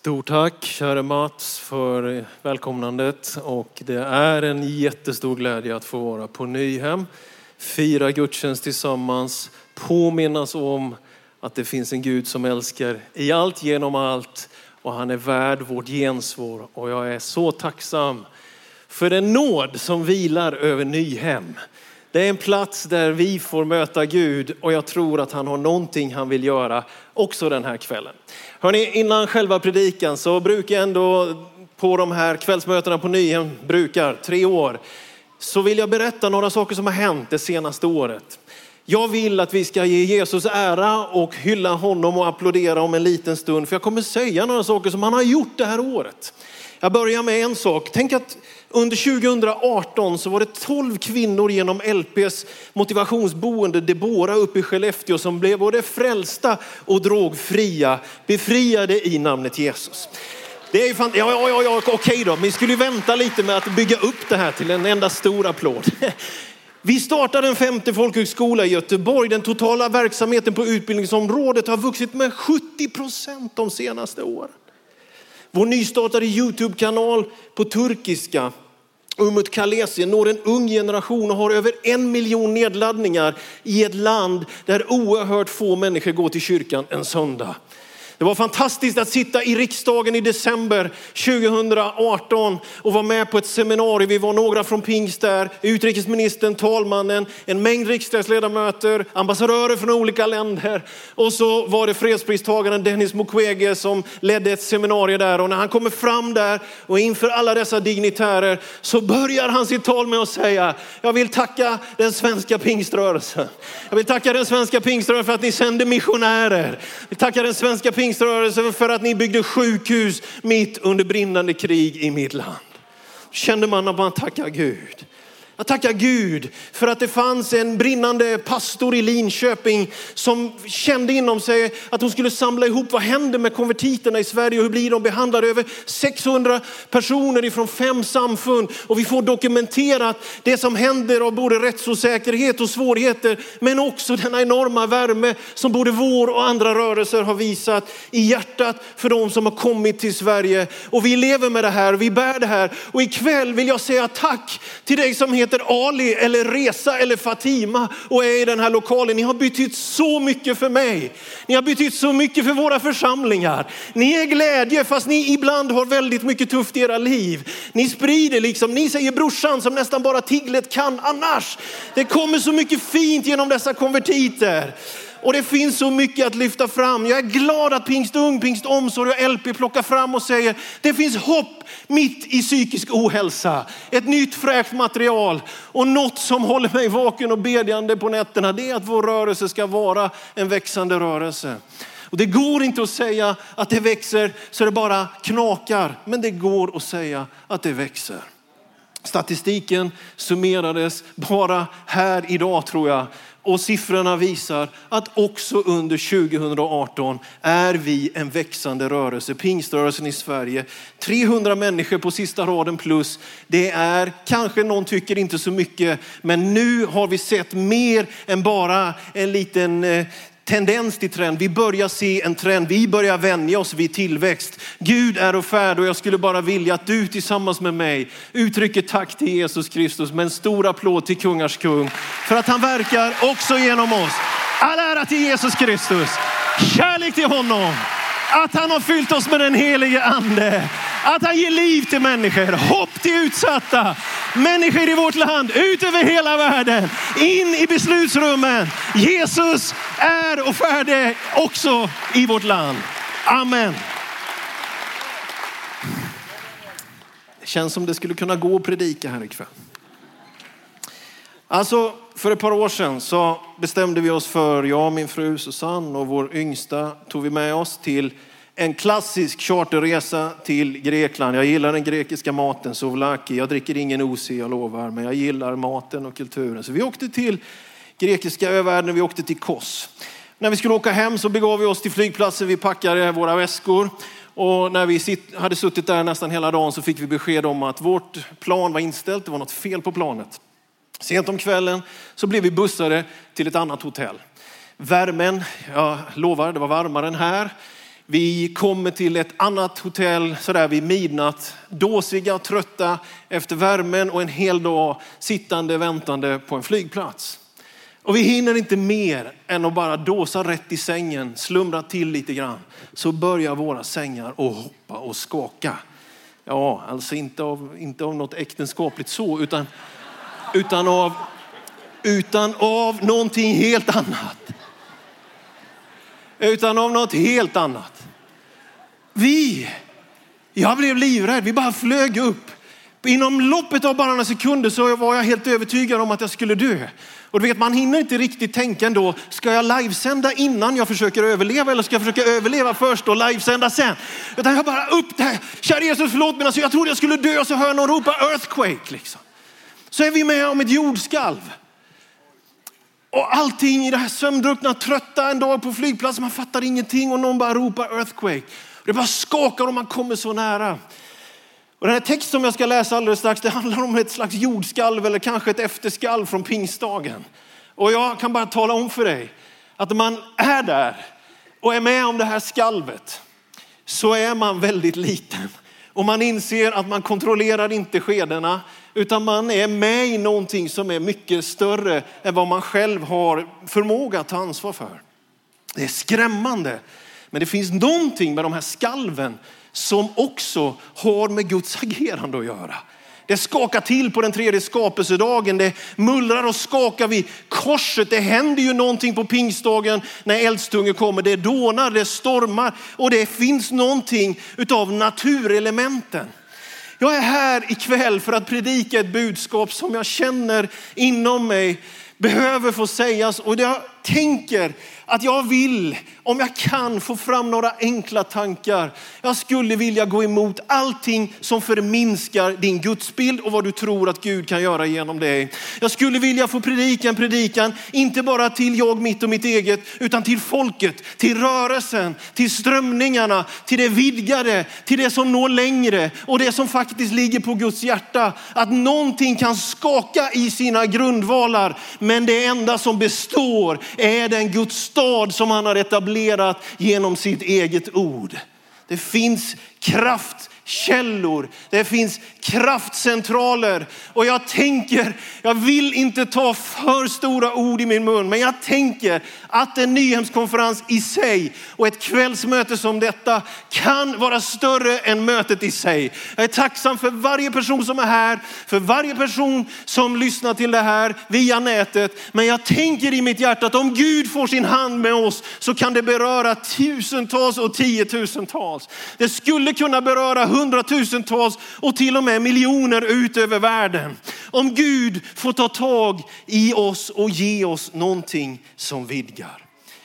Stort tack käre Mats för välkomnandet. Och det är en jättestor glädje att få vara på Nyhem, fira gudstjänst tillsammans, påminnas om att det finns en Gud som älskar i allt genom allt. Och han är värd vårt gensvar. Och jag är så tacksam för den nåd som vilar över Nyhem. Det är en plats där vi får möta Gud och jag tror att han har någonting han vill göra också den här kvällen. Hörrni, innan själva predikan så brukar jag ändå på de här kvällsmötena på Nyhem, brukar, tre år, så vill jag berätta några saker som har hänt det senaste året. Jag vill att vi ska ge Jesus ära och hylla honom och applådera om en liten stund, för jag kommer säga några saker som han har gjort det här året. Jag börjar med en sak. Tänk att under 2018 så var det 12 kvinnor genom LPs motivationsboende Debora uppe i Skellefteå som blev både frälsta och drogfria, befriade i namnet Jesus. Det är fan, ja, ja, ja, ja, okej då, vi skulle ju vänta lite med att bygga upp det här till en enda stor applåd. Vi startade en femte folkhögskola i Göteborg. Den totala verksamheten på utbildningsområdet har vuxit med 70 procent de senaste åren. Vår nystartade Youtube-kanal på turkiska, Umut Kalesi, når en ung generation och har över en miljon nedladdningar i ett land där oerhört få människor går till kyrkan en söndag. Det var fantastiskt att sitta i riksdagen i december 2018 och vara med på ett seminarium. Vi var några från Pingst där, utrikesministern, talmannen, en mängd riksdagsledamöter, ambassadörer från olika länder. Och så var det fredspristagaren Dennis Mukwege som ledde ett seminarium där. Och när han kommer fram där och inför alla dessa dignitärer så börjar han sitt tal med att säga, jag vill tacka den svenska pingströrelsen. Jag vill tacka den svenska pingströrelsen för att ni sänder missionärer. Jag vill tacka den svenska pingströrelsen för att ni byggde sjukhus mitt under brinnande krig i mitt land. Kände man att man tackar Gud. Jag tackar Gud för att det fanns en brinnande pastor i Linköping som kände inom sig att hon skulle samla ihop vad händer med konvertiterna i Sverige och hur blir de behandlade? Över 600 personer ifrån fem samfund och vi får dokumenterat det som händer av både rättsosäkerhet och svårigheter men också denna enorma värme som både vår och andra rörelser har visat i hjärtat för de som har kommit till Sverige. Och vi lever med det här, vi bär det här och ikväll vill jag säga tack till dig som heter heter Ali eller Resa eller Fatima och är i den här lokalen. Ni har betytt så mycket för mig. Ni har betytt så mycket för våra församlingar. Ni är glädje fast ni ibland har väldigt mycket tufft i era liv. Ni sprider liksom, ni säger brorsan som nästan bara Tiglet kan annars. Det kommer så mycket fint genom dessa konvertiter. Och det finns så mycket att lyfta fram. Jag är glad att Pingst Ung, Pingst Omsorg och LP plockar fram och säger det finns hopp mitt i psykisk ohälsa. Ett nytt fräscht material och något som håller mig vaken och bedjande på nätterna det är att vår rörelse ska vara en växande rörelse. Och det går inte att säga att det växer så det bara knakar, men det går att säga att det växer. Statistiken summerades bara här idag tror jag och siffrorna visar att också under 2018 är vi en växande rörelse. Pingströrelsen i Sverige. 300 människor på sista raden plus. Det är kanske någon tycker inte så mycket, men nu har vi sett mer än bara en liten eh, tendens till trend. Vi börjar se en trend. Vi börjar vänja oss vid tillväxt. Gud är och färd och jag skulle bara vilja att du tillsammans med mig uttrycker tack till Jesus Kristus med en stor applåd till kungars kung för att han verkar också genom oss. All ära till Jesus Kristus. Kärlek till honom. Att han har fyllt oss med den helige ande. Att han ger liv till människor, hopp till utsatta, människor i vårt land, ut över hela världen, in i beslutsrummen. Jesus är och färdig också i vårt land. Amen. Det känns som det skulle kunna gå att predika här ikväll. Alltså, för ett par år sedan så bestämde vi oss för, jag, min fru Susanne och vår yngsta tog vi med oss till en klassisk charterresa till Grekland. Jag gillar den grekiska maten, souvlaki. Jag dricker ingen OC, jag lovar, men jag gillar maten och kulturen. Så vi åkte till grekiska övärlden, vi åkte till Kos. När vi skulle åka hem så begav vi oss till flygplatsen, vi packade våra väskor. Och när vi hade suttit där nästan hela dagen så fick vi besked om att vårt plan var inställt, det var något fel på planet. Sent om kvällen så blev vi bussade till ett annat hotell. Värmen, jag lovar, det var varmare än här. Vi kommer till ett annat hotell sådär vid midnatt. Dåsiga, trötta efter värmen och en hel dag sittande väntande på en flygplats. Och vi hinner inte mer än att bara dåsa rätt i sängen, slumra till lite grann. Så börjar våra sängar att hoppa och skaka. Ja, alltså inte av, inte av något äktenskapligt så, utan, utan, av, utan av någonting helt annat. Utan av något helt annat. Vi, jag blev livrädd, vi bara flög upp. Inom loppet av bara några sekunder så var jag helt övertygad om att jag skulle dö. Och du vet, man hinner inte riktigt tänka ändå, ska jag livesända innan jag försöker överleva eller ska jag försöka överleva först och livesända sen? Utan jag bara upp där, kära Jesus förlåt mig, alltså jag trodde jag skulle dö och så hör jag någon ropa earthquake liksom. Så är vi med om ett jordskalv. Och allting i det här sömndruckna, trötta en dag på flygplatsen, man fattar ingenting och någon bara ropar earthquake. Det bara skakar och man kommer så nära. Och den här texten som jag ska läsa alldeles strax, det handlar om ett slags jordskalv eller kanske ett efterskalv från pingstdagen. Och jag kan bara tala om för dig att när man är där och är med om det här skalvet så är man väldigt liten. Och man inser att man kontrollerar inte skedena utan man är med i någonting som är mycket större än vad man själv har förmåga att ta ansvar för. Det är skrämmande. Men det finns någonting med de här skalven som också har med Guds agerande att göra. Det skakar till på den tredje skapelsedagen. Det mullrar och skakar vid korset. Det händer ju någonting på pingstdagen när eldstungen kommer. Det dånar, det stormar och det finns någonting utav naturelementen. Jag är här ikväll för att predika ett budskap som jag känner inom mig behöver få sägas. Och jag tänker att jag vill, om jag kan, få fram några enkla tankar. Jag skulle vilja gå emot allting som förminskar din gudsbild och vad du tror att Gud kan göra genom dig. Jag skulle vilja få predika en predikan, inte bara till jag, mitt och mitt eget, utan till folket, till rörelsen, till strömningarna, till det vidgade, till det som når längre och det som faktiskt ligger på Guds hjärta. Att någonting kan skaka i sina grundvalar, men det enda som består är den Guds stad som han har etablerat genom sitt eget ord. Det finns kraft källor. Det finns kraftcentraler och jag tänker, jag vill inte ta för stora ord i min mun, men jag tänker att en nyhemskonferens i sig och ett kvällsmöte som detta kan vara större än mötet i sig. Jag är tacksam för varje person som är här, för varje person som lyssnar till det här via nätet. Men jag tänker i mitt hjärta att om Gud får sin hand med oss så kan det beröra tusentals och tiotusentals. Det skulle kunna beröra hundratusentals och till och med miljoner ut över världen. Om Gud får ta tag i oss och ge oss någonting som vidgar.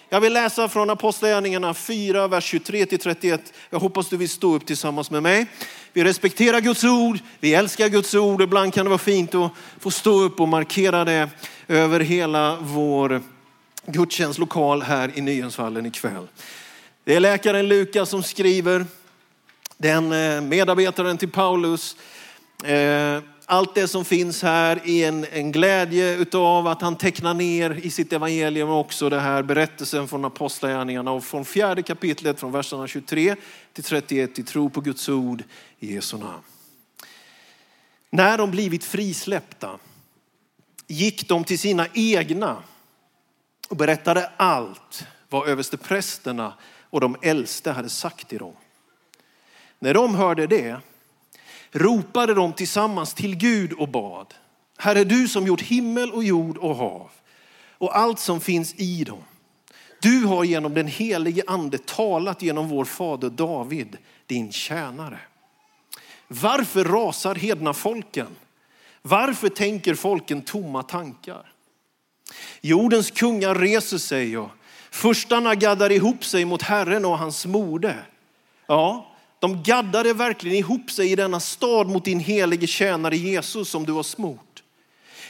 Jag vill läsa från Apostlagärningarna 4, vers 23 till 31. Jag hoppas du vill stå upp tillsammans med mig. Vi respekterar Guds ord, vi älskar Guds ord. Ibland kan det vara fint att få stå upp och markera det över hela vår gudstjänstlokal här i Nyhemsvallen ikväll. Det är läkaren Lukas som skriver den eh, medarbetaren till Paulus. Eh, allt det som finns här är en, en glädje utav att han tecknar ner i sitt evangelium också det här berättelsen från apostlagärningarna och från fjärde kapitlet från verserna 23 till 31 i tro på Guds ord i Jesu namn. När de blivit frisläppta gick de till sina egna och berättade allt vad översteprästerna och de äldste hade sagt till dem. När de hörde det ropade de tillsammans till Gud och bad. Herre du som gjort himmel och jord och hav och allt som finns i dem. Du har genom den helige ande talat genom vår fader David, din tjänare. Varför rasar hedna folken? Varför tänker folken tomma tankar? Jordens kungar reser sig och förstarna gaddar ihop sig mot Herren och hans mode. Ja, de gaddade verkligen ihop sig i denna stad mot din helige tjänare Jesus som du har smort.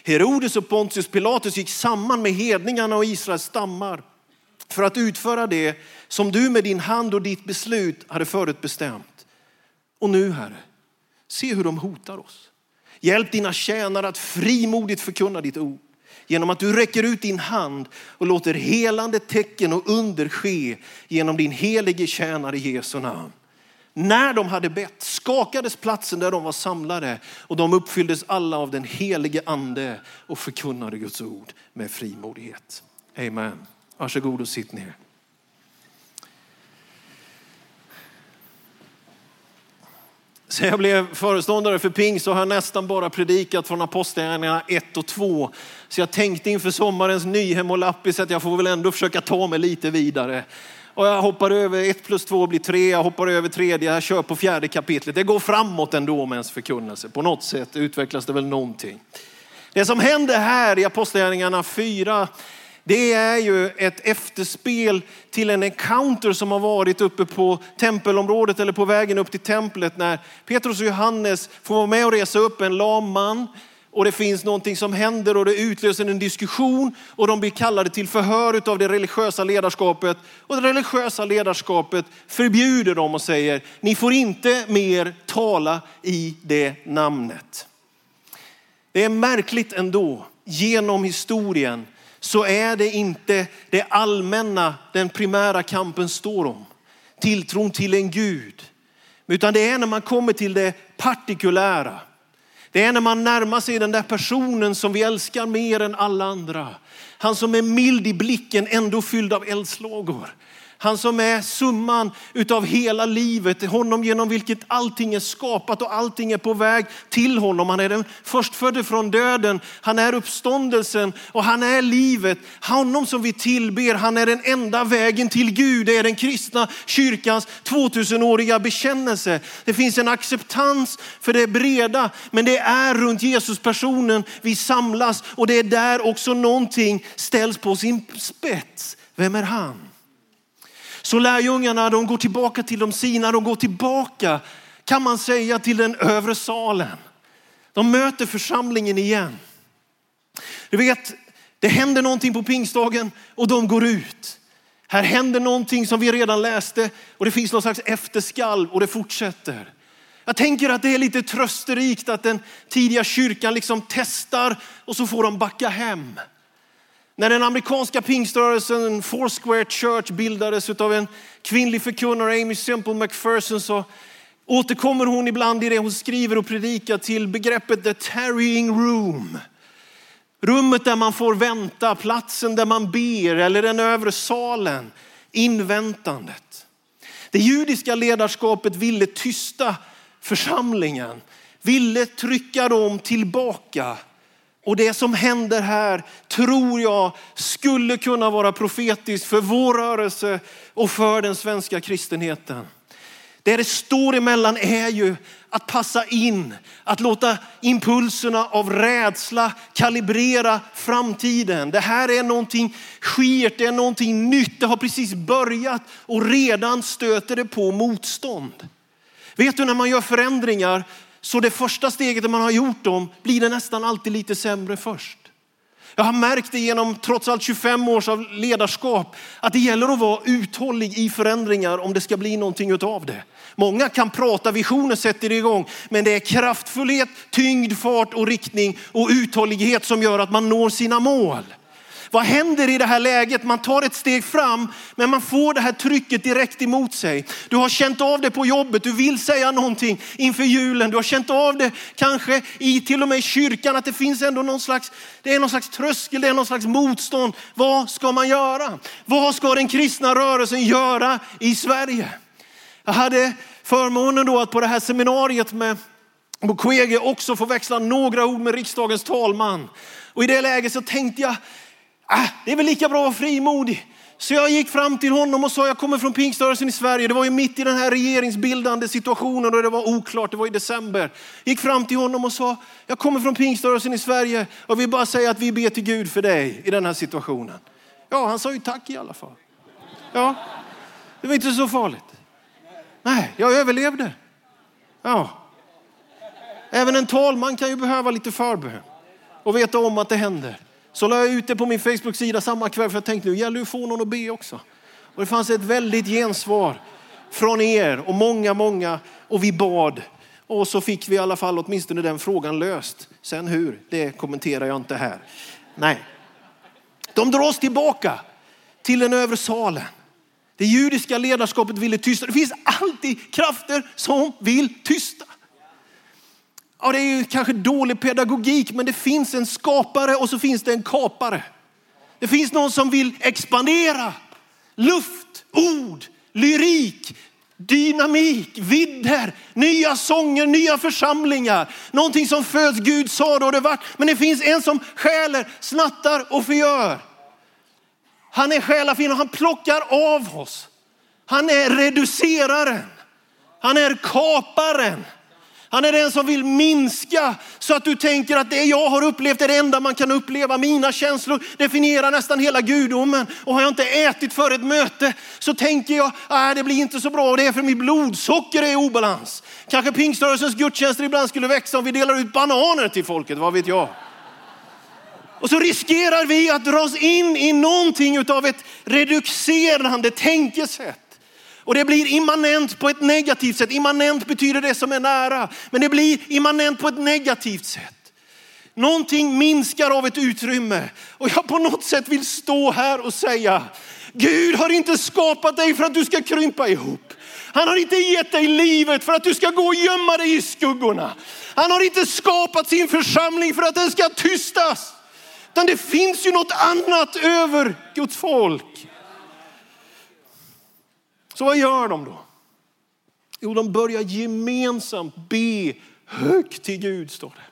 Herodes och Pontius Pilatus gick samman med hedningarna och Israels stammar för att utföra det som du med din hand och ditt beslut hade förutbestämt. Och nu Herre, se hur de hotar oss. Hjälp dina tjänare att frimodigt förkunna ditt ord. genom att du räcker ut din hand och låter helande tecken och under ske genom din helige tjänare Jesu namn. När de hade bett skakades platsen där de var samlade och de uppfylldes alla av den helige ande och förkunnade Guds ord med frimodighet. Amen. Varsågod och sitt ner. Sen jag blev föreståndare för Ping så har jag nästan bara predikat från Apostlagärningarna 1 och 2. Så jag tänkte inför sommarens Nyhem och Lappis att jag får väl ändå försöka ta mig lite vidare. Och jag hoppar över ett plus två blir tre, jag hoppar över tredje, jag kör på fjärde kapitlet. Det går framåt ändå med ens förkunnelse. På något sätt utvecklas det väl någonting. Det som händer här i Apostlagärningarna 4 det är ju ett efterspel till en encounter som har varit uppe på tempelområdet eller på vägen upp till templet när Petrus och Johannes får vara med och resa upp en lam man och det finns någonting som händer och det utlöser en diskussion och de blir kallade till förhör av det religiösa ledarskapet och det religiösa ledarskapet förbjuder dem och säger ni får inte mer tala i det namnet. Det är märkligt ändå genom historien så är det inte det allmänna den primära kampen står om. Tilltron till en Gud. Utan det är när man kommer till det partikulära. Det är när man närmar sig den där personen som vi älskar mer än alla andra. Han som är mild i blicken, ändå fylld av eldslågor. Han som är summan utav hela livet, honom genom vilket allting är skapat och allting är på väg till honom. Han är den förstfödde från döden, han är uppståndelsen och han är livet. Honom som vi tillber, han är den enda vägen till Gud. Det är den kristna kyrkans 2000-åriga bekännelse. Det finns en acceptans för det breda, men det är runt Jesuspersonen vi samlas och det är där också någonting ställs på sin spets. Vem är han? Så lärjungarna de går tillbaka till de sina, de går tillbaka kan man säga till den övre salen. De möter församlingen igen. Du vet, det händer någonting på pingstdagen och de går ut. Här händer någonting som vi redan läste och det finns någon slags efterskalv och det fortsätter. Jag tänker att det är lite trösterikt att den tidiga kyrkan liksom testar och så får de backa hem. När den amerikanska pingströrelsen Foursquare Church bildades av en kvinnlig förkunnare, Amy Simple McPherson, så återkommer hon ibland i det hon skriver och predikar till begreppet the tarrying room. Rummet där man får vänta, platsen där man ber eller den övre salen, inväntandet. Det judiska ledarskapet ville tysta församlingen, ville trycka dem tillbaka och det som händer här tror jag skulle kunna vara profetiskt för vår rörelse och för den svenska kristenheten. Det det står emellan är ju att passa in, att låta impulserna av rädsla kalibrera framtiden. Det här är någonting skirt, det är någonting nytt, det har precis börjat och redan stöter det på motstånd. Vet du när man gör förändringar så det första steget när man har gjort dem blir det nästan alltid lite sämre först. Jag har märkt det genom trots allt 25 års av ledarskap att det gäller att vara uthållig i förändringar om det ska bli någonting utav det. Många kan prata, visioner sätter igång, men det är kraftfullhet, tyngd, fart och riktning och uthållighet som gör att man når sina mål. Vad händer i det här läget? Man tar ett steg fram, men man får det här trycket direkt emot sig. Du har känt av det på jobbet, du vill säga någonting inför julen. Du har känt av det kanske i till och med kyrkan, att det finns ändå någon slags, det är någon slags tröskel, det är någon slags motstånd. Vad ska man göra? Vad ska den kristna rörelsen göra i Sverige? Jag hade förmånen då att på det här seminariet med Mukwege också få växla några ord med riksdagens talman. Och i det läget så tänkte jag, ah, det är väl lika bra att vara frimodig. Så jag gick fram till honom och sa, jag kommer från pingströrelsen i Sverige. Det var ju mitt i den här regeringsbildande situationen och det var oklart, det var i december. Gick fram till honom och sa, jag kommer från pingströrelsen i Sverige och vill bara säga att vi ber till Gud för dig i den här situationen. Ja, han sa ju tack i alla fall. Ja, det var inte så farligt. Nej, jag överlevde. Ja. Även en talman kan ju behöva lite förbön och veta om att det händer. Så la jag ut det på min Facebook-sida samma kväll för jag tänkte nu gäller det att få någon att be också. Och det fanns ett väldigt gensvar från er och många, många och vi bad. Och så fick vi i alla fall åtminstone den frågan löst. Sen hur, det kommenterar jag inte här. Nej, De dras tillbaka till den övre salen. Det judiska ledarskapet ville tysta. Det finns alltid krafter som vill tysta. Ja, det är ju kanske dålig pedagogik, men det finns en skapare och så finns det en kapare. Det finns någon som vill expandera. Luft, ord, lyrik, dynamik, vidder, nya sånger, nya församlingar. Någonting som föds, Gud sa det och det vart. Men det finns en som stjäler, snattar och förgör. Han är själafin och han plockar av oss. Han är reduceraren. Han är kaparen. Han är den som vill minska så att du tänker att det jag har upplevt är det enda man kan uppleva. Mina känslor definierar nästan hela gudomen. Och har jag inte ätit för ett möte så tänker jag att det blir inte så bra och det är för mitt blodsocker är i obalans. Kanske pingströrelsens gudstjänster ibland skulle växa om vi delar ut bananer till folket, vad vet jag. Och så riskerar vi att dras in i någonting av ett reducerande tänkesätt. Och det blir immanent på ett negativt sätt. Immanent betyder det som är nära, men det blir immanent på ett negativt sätt. Någonting minskar av ett utrymme och jag på något sätt vill stå här och säga, Gud har inte skapat dig för att du ska krympa ihop. Han har inte gett dig livet för att du ska gå och gömma dig i skuggorna. Han har inte skapat sin församling för att den ska tystas. Utan det finns ju något annat över Guds folk. Så vad gör de då? Jo, de börjar gemensamt be högt till Gud, står det.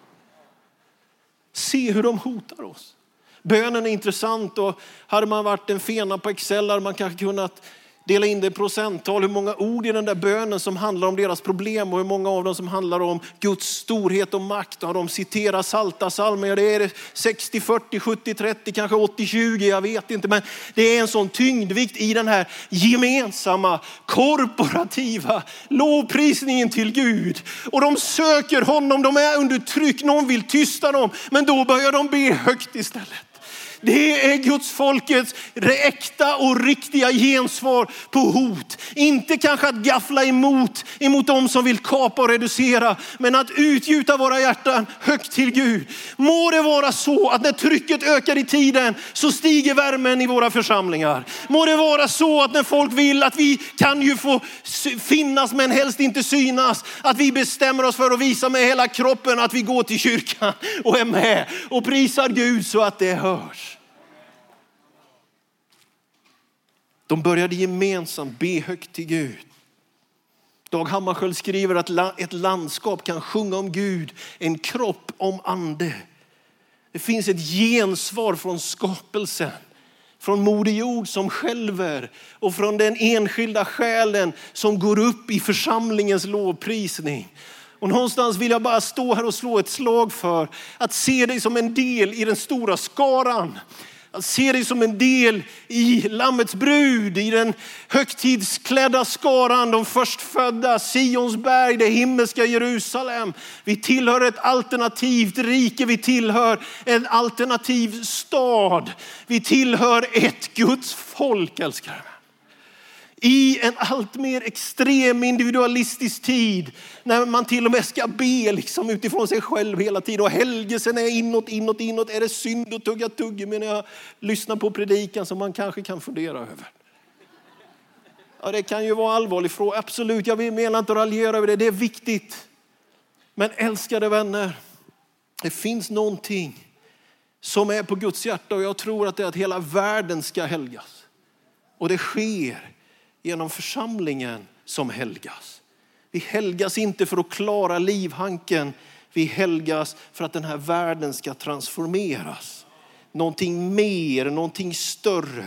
Se hur de hotar oss. Bönen är intressant och hade man varit en fena på Excel hade man kanske kunnat dela in det i procenttal, hur många ord i den där bönen som handlar om deras problem och hur många av dem som handlar om Guds storhet och makt. Och de citerar salta salmer, det är 60, 40, 70, 30, kanske 80, 20, jag vet inte. Men det är en sån tyngdvikt i den här gemensamma, korporativa lovprisningen till Gud. Och de söker honom, de är under tryck, någon vill tysta dem, men då börjar de be högt istället. Det är Guds folkets äkta och riktiga gensvar på hot. Inte kanske att gaffla emot, emot de som vill kapa och reducera, men att utgjuta våra hjärtan högt till Gud. Må det vara så att när trycket ökar i tiden så stiger värmen i våra församlingar. Må det vara så att när folk vill att vi kan ju få finnas men helst inte synas, att vi bestämmer oss för att visa med hela kroppen att vi går till kyrkan och är med och prisar Gud så att det hörs. De började gemensamt be högt till Gud. Dag Hammarskjöld skriver att ett landskap kan sjunga om Gud, en kropp om ande. Det finns ett gensvar från skapelsen, från Moder Jord som skälver och från den enskilda själen som går upp i församlingens lovprisning. Och någonstans vill jag bara stå här och slå ett slag för att se dig som en del i den stora skaran att se dig som en del i Lammets brud, i den högtidsklädda skaran, de förstfödda, Sionsberg, det himmelska Jerusalem. Vi tillhör ett alternativt rike, vi tillhör en alternativ stad. Vi tillhör ett Guds folk, älskar i en allt mer extrem individualistisk tid när man till och med ska be liksom utifrån sig själv hela tiden och helgelsen är inåt, inåt, inåt. Är det synd att tugga tuggummi när jag lyssnar på predikan som man kanske kan fundera över? Ja, det kan ju vara en allvarlig fråga, absolut. Jag menar inte att raljera över det, det är viktigt. Men älskade vänner, det finns någonting som är på Guds hjärta och jag tror att det är att hela världen ska helgas. Och det sker genom församlingen som helgas. Vi helgas inte för att klara livhanken. Vi helgas för att den här världen ska transformeras. Någonting mer, någonting större.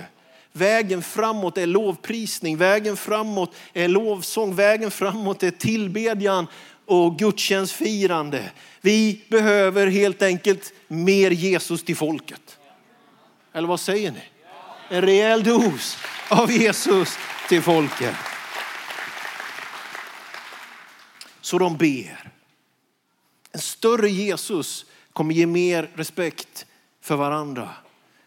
Vägen framåt är lovprisning, vägen framåt är lovsång, vägen framåt är tillbedjan och gudstjänstfirande. Vi behöver helt enkelt mer Jesus till folket. Eller vad säger ni? En rejäl dos av Jesus till folket. Så de ber. En större Jesus kommer ge mer respekt för varandra.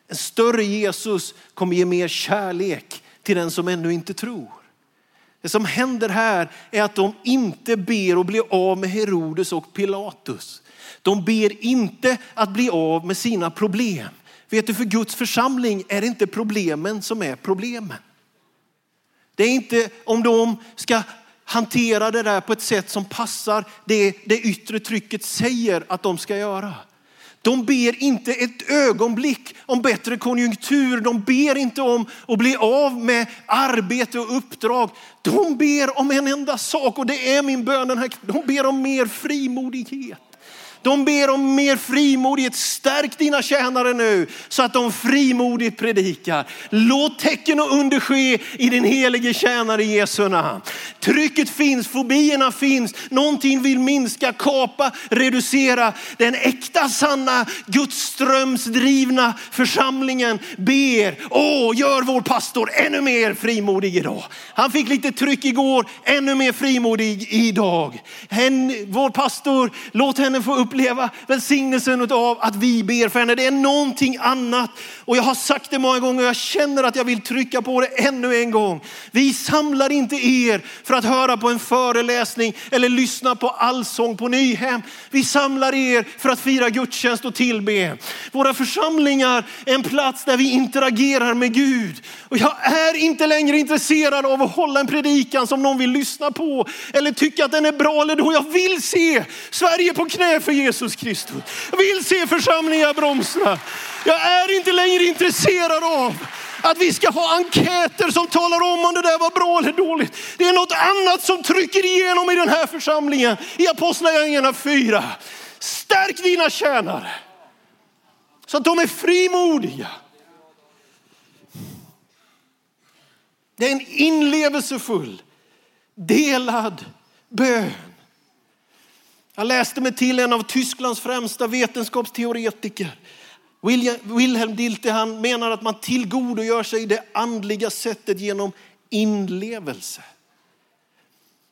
En större Jesus kommer ge mer kärlek till den som ännu inte tror. Det som händer här är att de inte ber att bli av med Herodes och Pilatus. De ber inte att bli av med sina problem. Vet du, för Guds församling är det inte problemen som är problemen. Det är inte om de ska hantera det där på ett sätt som passar det, det yttre trycket säger att de ska göra. De ber inte ett ögonblick om bättre konjunktur. De ber inte om att bli av med arbete och uppdrag. De ber om en enda sak och det är min bön den här De ber om mer frimodighet. De ber om mer frimodighet. Stärk dina tjänare nu så att de frimodigt predikar. Låt tecken och under ske i din helige tjänare Jesu namn. Trycket finns, fobierna finns. Någonting vill minska, kapa, reducera. Den äkta, sanna, Gudsströmsdrivna församlingen ber. Åh, gör vår pastor ännu mer frimodig idag. Han fick lite tryck igår, ännu mer frimodig idag. Hen, vår pastor, låt henne få upp uppleva välsignelsen av att vi ber för henne. Det är någonting annat. Och jag har sagt det många gånger och jag känner att jag vill trycka på det ännu en gång. Vi samlar inte er för att höra på en föreläsning eller lyssna på allsång på Nyhem. Vi samlar er för att fira gudstjänst och tillbe. Våra församlingar är en plats där vi interagerar med Gud. Och jag är inte längre intresserad av att hålla en predikan som någon vill lyssna på eller tycka att den är bra eller då. Jag vill se Sverige på knä för Jesus Jesus Kristus. Jag vill se församlingar bromsa. Jag är inte längre intresserad av att vi ska ha enkäter som talar om om det där var bra eller dåligt. Det är något annat som trycker igenom i den här församlingen. I Apostlagärningarna 4. Stärk dina tjänare så att de är frimodiga. Det är en inlevelsefull, delad bön. Jag läste mig till en av Tysklands främsta vetenskapsteoretiker. Wilhelm Dilte han menar att man tillgodogör sig det andliga sättet genom inlevelse.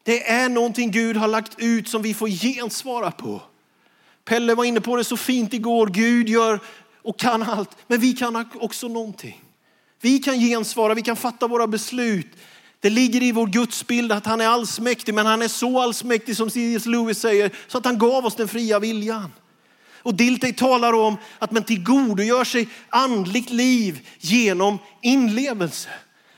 Det är någonting Gud har lagt ut som vi får gensvara på. Pelle var inne på det så fint igår. Gud gör och kan allt, men vi kan också någonting. Vi kan gensvara, vi kan fatta våra beslut. Det ligger i vår gudsbild att han är allsmäktig, men han är så allsmäktig som C.S. Lewis säger, så att han gav oss den fria viljan. Och Dilthey talar om att man tillgodogör sig andligt liv genom inlevelse.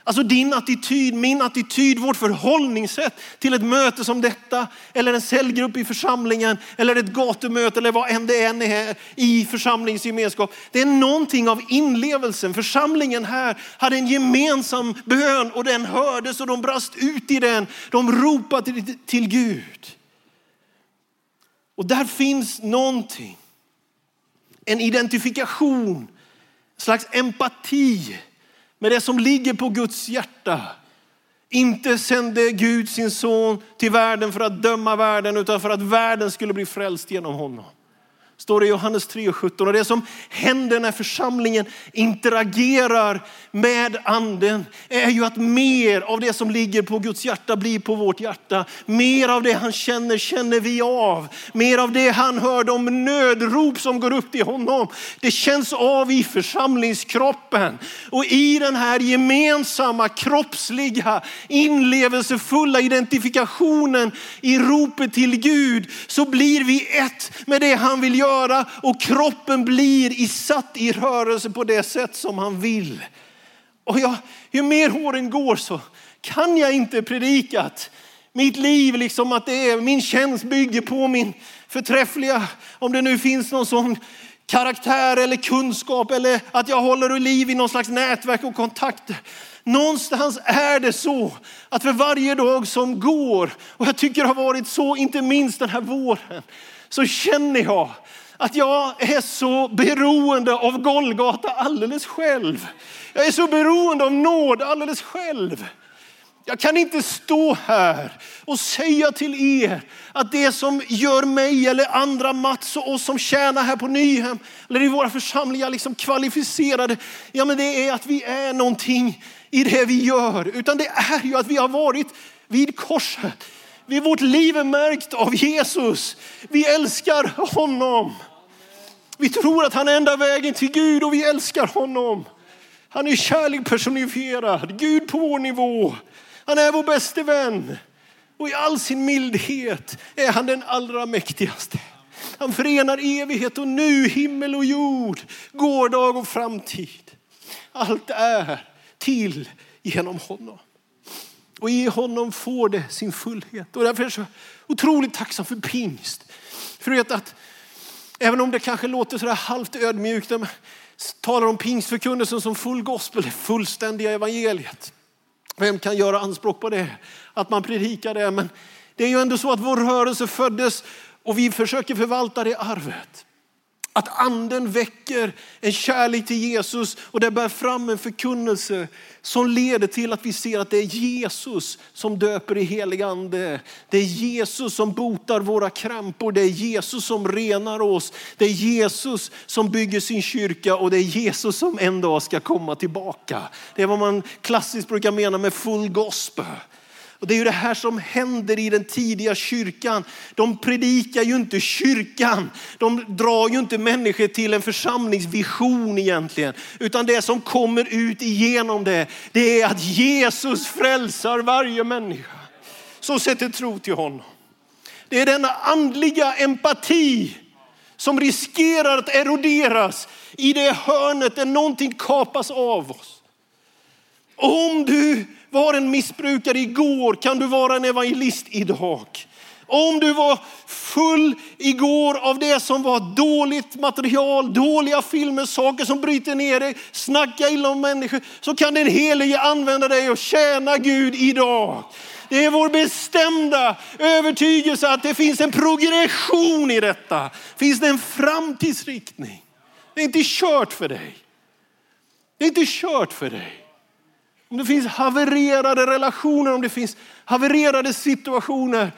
Alltså din attityd, min attityd, vårt förhållningssätt till ett möte som detta eller en cellgrupp i församlingen eller ett gatumöte eller vad än det än är i församlingsgemenskap. Det är någonting av inlevelsen. Församlingen här hade en gemensam bön och den hördes och de brast ut i den. De ropade till Gud. Och där finns någonting. En identifikation, en slags empati med det som ligger på Guds hjärta. Inte sände Gud sin son till världen för att döma världen utan för att världen skulle bli frälst genom honom. Står det i Johannes 3.17. Och det som händer när församlingen interagerar med anden är ju att mer av det som ligger på Guds hjärta blir på vårt hjärta. Mer av det han känner, känner vi av. Mer av det han hör, de nödrop som går upp till honom. Det känns av i församlingskroppen. Och i den här gemensamma kroppsliga inlevelsefulla identifikationen i ropet till Gud så blir vi ett med det han vill göra göra och kroppen blir satt i rörelse på det sätt som han vill. Och jag, ju mer åren går så kan jag inte predika att mitt liv, liksom att det är, min tjänst bygger på min förträffliga, om det nu finns någon sån karaktär eller kunskap eller att jag håller liv i någon slags nätverk och kontakter. Någonstans är det så att för varje dag som går, och jag tycker det har varit så inte minst den här våren, så känner jag att jag är så beroende av Golgata alldeles själv. Jag är så beroende av nåd alldeles själv. Jag kan inte stå här och säga till er att det som gör mig eller andra Mats och oss som tjänar här på Nyhem eller i våra församlingar liksom kvalificerade. Ja, men det är att vi är någonting i det vi gör, utan det är ju att vi har varit vid korset. Vi, vårt liv är märkt av Jesus. Vi älskar honom. Vi tror att han är enda vägen till Gud och vi älskar honom. Han är kärlek personifierad, Gud på vår nivå. Han är vår bäste vän. Och i all sin mildhet är han den allra mäktigaste. Han förenar evighet och nu, himmel och jord, gårdag och framtid. Allt är till genom honom. Och i honom får det sin fullhet. Och därför är jag så otroligt tacksam för pingst. För vet att även om det kanske låter sådär halvt ödmjukt, när man talar om pingstförkunnelsen som full gospel, det fullständiga evangeliet. Vem kan göra anspråk på det? Att man predikar det. Men det är ju ändå så att vår rörelse föddes och vi försöker förvalta det arvet. Att anden väcker en kärlek till Jesus och det bär fram en förkunnelse som leder till att vi ser att det är Jesus som döper i helig ande. Det är Jesus som botar våra krampor, Det är Jesus som renar oss. Det är Jesus som bygger sin kyrka och det är Jesus som en dag ska komma tillbaka. Det är vad man klassiskt brukar mena med full gospel. Och det är ju det här som händer i den tidiga kyrkan. De predikar ju inte kyrkan. De drar ju inte människor till en församlingsvision egentligen. Utan det som kommer ut igenom det, det är att Jesus frälsar varje människa. Som sätter tro till honom. Det är denna andliga empati som riskerar att eroderas i det hörnet där någonting kapas av oss. Om du var en missbrukare igår kan du vara en evangelist idag. Om du var full igår av det som var dåligt material, dåliga filmer, saker som bryter ner dig, snacka illa om människor, så kan den helige använda dig och tjäna Gud idag. Det är vår bestämda övertygelse att det finns en progression i detta. Finns det en framtidsriktning? Det är inte kört för dig. Det är inte kört för dig. Om det finns havererade relationer, om det finns havererade situationer.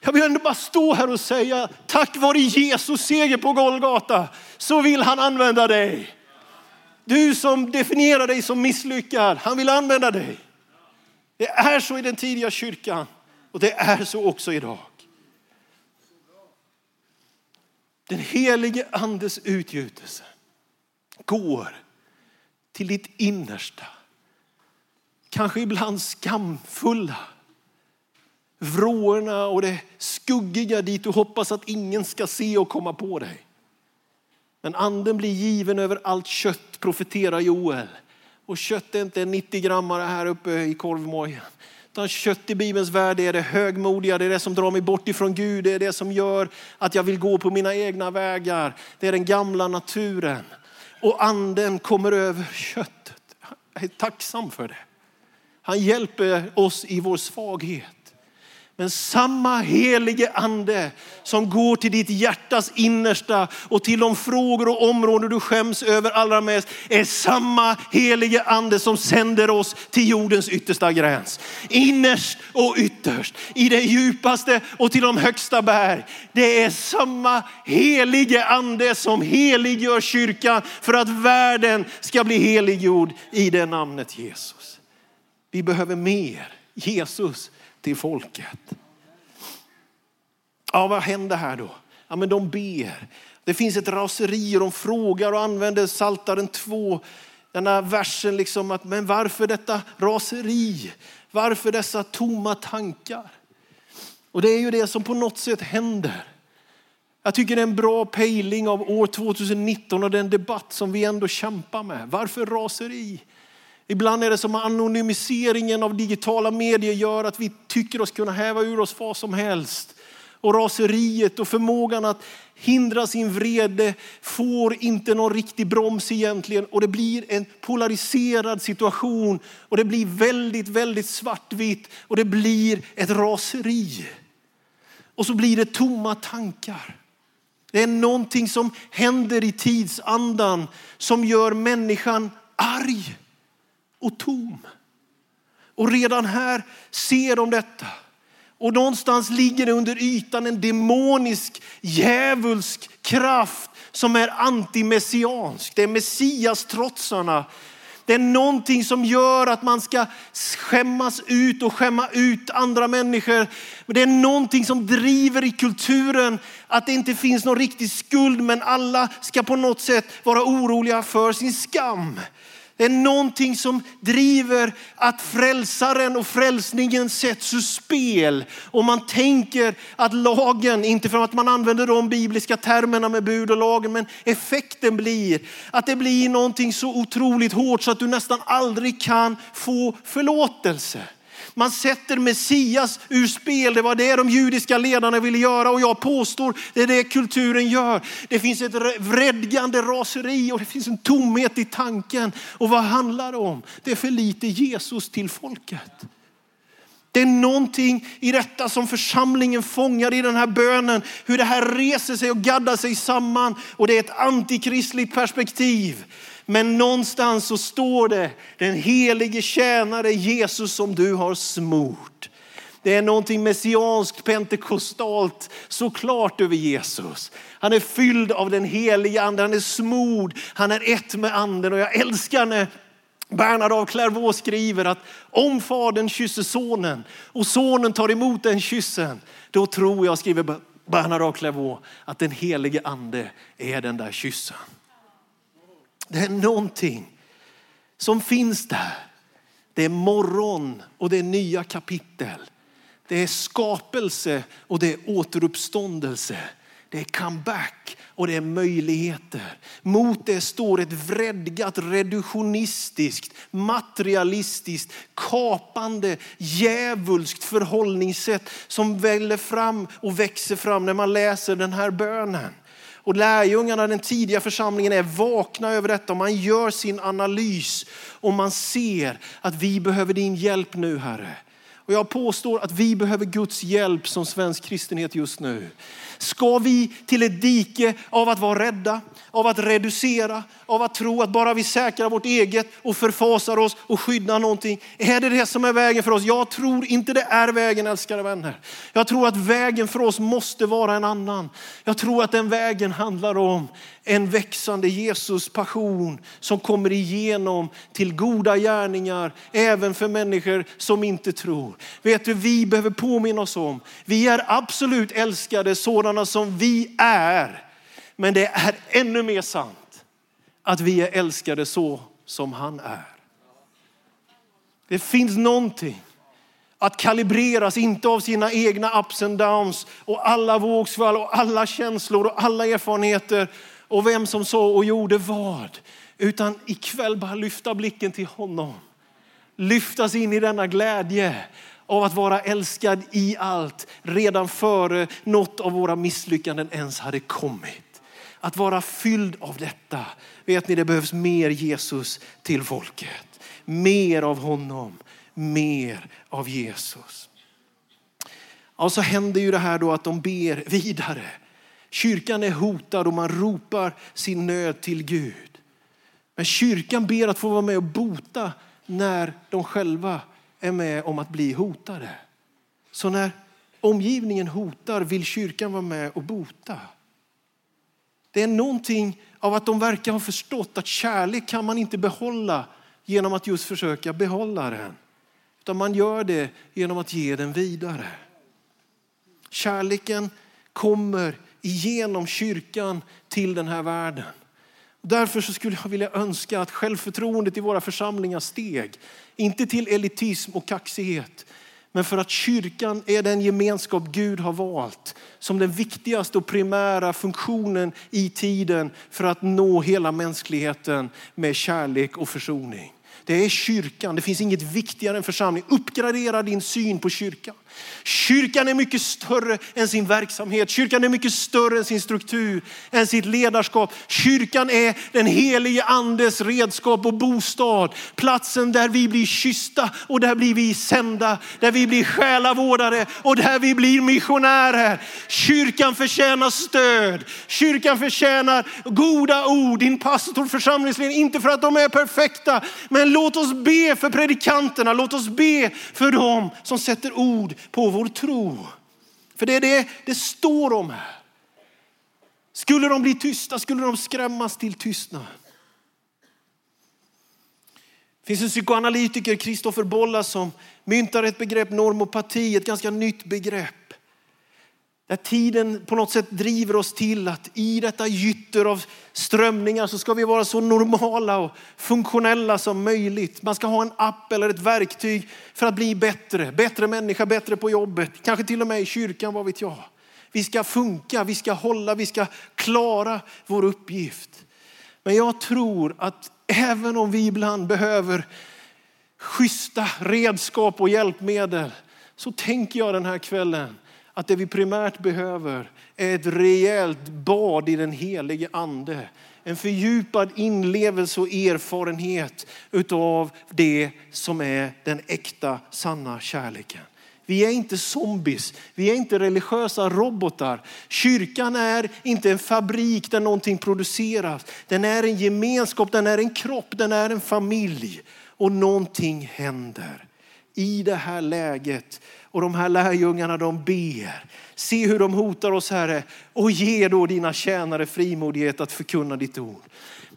Jag vill ändå bara stå här och säga, tack vare Jesus seger på Golgata så vill han använda dig. Du som definierar dig som misslyckad, han vill använda dig. Det är så i den tidiga kyrkan och det är så också idag. Den helige andes utgjutelse går till ditt innersta kanske ibland skamfulla. Vrårna och det skuggiga dit du hoppas att ingen ska se och komma på dig. Men anden blir given över allt kött, profeterar Joel. Och kött är inte 90 grammare här uppe i korvmojen. Utan kött i Bibelns värld är det högmodiga, det är det som drar mig bort ifrån Gud, det är det som gör att jag vill gå på mina egna vägar. Det är den gamla naturen. Och anden kommer över köttet. Jag är tacksam för det. Han hjälper oss i vår svaghet. Men samma helige ande som går till ditt hjärtas innersta och till de frågor och områden du skäms över allra mest är samma helige ande som sänder oss till jordens yttersta gräns. Innerst och ytterst, i det djupaste och till de högsta berg. Det är samma helige ande som heliggör kyrkan för att världen ska bli heliggjord i det namnet Jesus. Vi behöver mer Jesus till folket. Ja, vad händer här då? Ja, men de ber. Det finns ett raseri och de frågar och använder Saltaren 2. Den här versen liksom att, men varför detta raseri? Varför dessa tomma tankar? Och det är ju det som på något sätt händer. Jag tycker det är en bra pejling av år 2019 och den debatt som vi ändå kämpar med. Varför raseri? Ibland är det som anonymiseringen av digitala medier gör att vi tycker oss kunna häva ur oss vad som helst. Och raseriet och förmågan att hindra sin vrede får inte någon riktig broms egentligen. Och det blir en polariserad situation och det blir väldigt, väldigt svartvitt och det blir ett raseri. Och så blir det tomma tankar. Det är någonting som händer i tidsandan som gör människan arg och tom. Och redan här ser de detta. Och någonstans ligger det under ytan en demonisk, djävulsk kraft som är antimessiansk. Det är messias-trotsarna. Det är någonting som gör att man ska skämmas ut och skämma ut andra människor. Det är någonting som driver i kulturen att det inte finns någon riktig skuld men alla ska på något sätt vara oroliga för sin skam. Det är någonting som driver att frälsaren och frälsningen sätts ur spel. Och man tänker att lagen, inte för att man använder de bibliska termerna med bud och lagen, men effekten blir att det blir någonting så otroligt hårt så att du nästan aldrig kan få förlåtelse. Man sätter Messias ur spel. Det var det de judiska ledarna ville göra och jag påstår det är det kulturen gör. Det finns ett vredgande raseri och det finns en tomhet i tanken. Och vad handlar det om? Det är för lite Jesus till folket. Det är någonting i detta som församlingen fångar i den här bönen. Hur det här reser sig och gaddar sig samman. Och det är ett antikristligt perspektiv. Men någonstans så står det den helige tjänare Jesus som du har smort. Det är någonting messianskt, pentekostalt såklart över Jesus. Han är fylld av den helige ande, han är smord, han är ett med anden och jag älskar när Bernhard av Clairvaux skriver att om fadern kysser sonen och sonen tar emot den kyssen, då tror jag, skriver Bernhard av Clairvaux, att den helige ande är den där kyssen. Det är någonting som finns där. Det är morgon och det är nya kapitel. Det är skapelse och det är återuppståndelse. Det är comeback och det är möjligheter. Mot det står ett vredgat, reduktionistiskt, materialistiskt, kapande, djävulskt förhållningssätt som väller fram och växer fram när man läser den här bönen. Och lärjungarna, den tidiga församlingen är vakna över detta och man gör sin analys och man ser att vi behöver din hjälp nu Herre. Och jag påstår att vi behöver Guds hjälp som svensk kristenhet just nu. Ska vi till ett dike av att vara rädda, av att reducera, av att tro att bara vi säkrar vårt eget och förfasar oss och skyddar någonting. Är det det som är vägen för oss? Jag tror inte det är vägen älskade vänner. Jag tror att vägen för oss måste vara en annan. Jag tror att den vägen handlar om en växande Jesus passion som kommer igenom till goda gärningar även för människor som inte tror. Vet du, vi behöver påminna oss om, vi är absolut älskade sådana som vi är. Men det är ännu mer sant att vi är älskade så som han är. Det finns någonting att kalibreras, inte av sina egna ups and downs och alla vågsvall och alla känslor och alla erfarenheter och vem som sa och gjorde vad. Utan ikväll bara lyfta blicken till honom. Lyftas in i denna glädje av att vara älskad i allt redan före något av våra misslyckanden ens hade kommit. Att vara fylld av detta. Vet ni, det behövs mer Jesus till folket. Mer av honom, mer av Jesus. Och så händer ju det här då att de ber vidare. Kyrkan är hotad och man ropar sin nöd till Gud. Men kyrkan ber att få vara med och bota när de själva är med om att bli hotade. Så när omgivningen hotar vill kyrkan vara med och bota. Det är någonting av att de verkar ha förstått att kärlek kan man inte behålla genom att just försöka behålla den. Utan man gör det genom att ge den vidare. Kärleken kommer igenom kyrkan till den här världen. Därför så skulle jag vilja önska att självförtroendet i våra församlingar steg. Inte till elitism och kaxighet, men för att kyrkan är den gemenskap Gud har valt som den viktigaste och primära funktionen i tiden för att nå hela mänskligheten med kärlek och försoning. Det är kyrkan. Det finns inget viktigare än församling. Uppgradera din syn på kyrkan. Kyrkan är mycket större än sin verksamhet. Kyrkan är mycket större än sin struktur, än sitt ledarskap. Kyrkan är den helige andes redskap och bostad. Platsen där vi blir kyssta och där blir vi sända. Där vi blir själavårdare och där vi blir missionärer. Kyrkan förtjänar stöd. Kyrkan förtjänar goda ord. Din pastor, församlingsledning, inte för att de är perfekta, men låt oss be för predikanterna. Låt oss be för dem som sätter ord på vår tro. För det är det det står om här. Skulle de bli tysta, skulle de skrämmas till tystnad. Det finns en psykoanalytiker, Kristoffer Bolla, som myntar ett begrepp normopati, ett ganska nytt begrepp. Där tiden på något sätt driver oss till att i detta gytter av strömningar så ska vi vara så normala och funktionella som möjligt. Man ska ha en app eller ett verktyg för att bli bättre. Bättre människa, bättre på jobbet, kanske till och med i kyrkan, vad vet jag. Vi ska funka, vi ska hålla, vi ska klara vår uppgift. Men jag tror att även om vi ibland behöver schyssta redskap och hjälpmedel så tänker jag den här kvällen att det vi primärt behöver är ett rejält bad i den helige ande. En fördjupad inlevelse och erfarenhet utav det som är den äkta, sanna kärleken. Vi är inte zombies, vi är inte religiösa robotar. Kyrkan är inte en fabrik där någonting produceras. Den är en gemenskap, den är en kropp, den är en familj. Och någonting händer i det här läget. Och de här lärjungarna de ber. Se hur de hotar oss Herre och ge då dina tjänare frimodighet att förkunna ditt ord.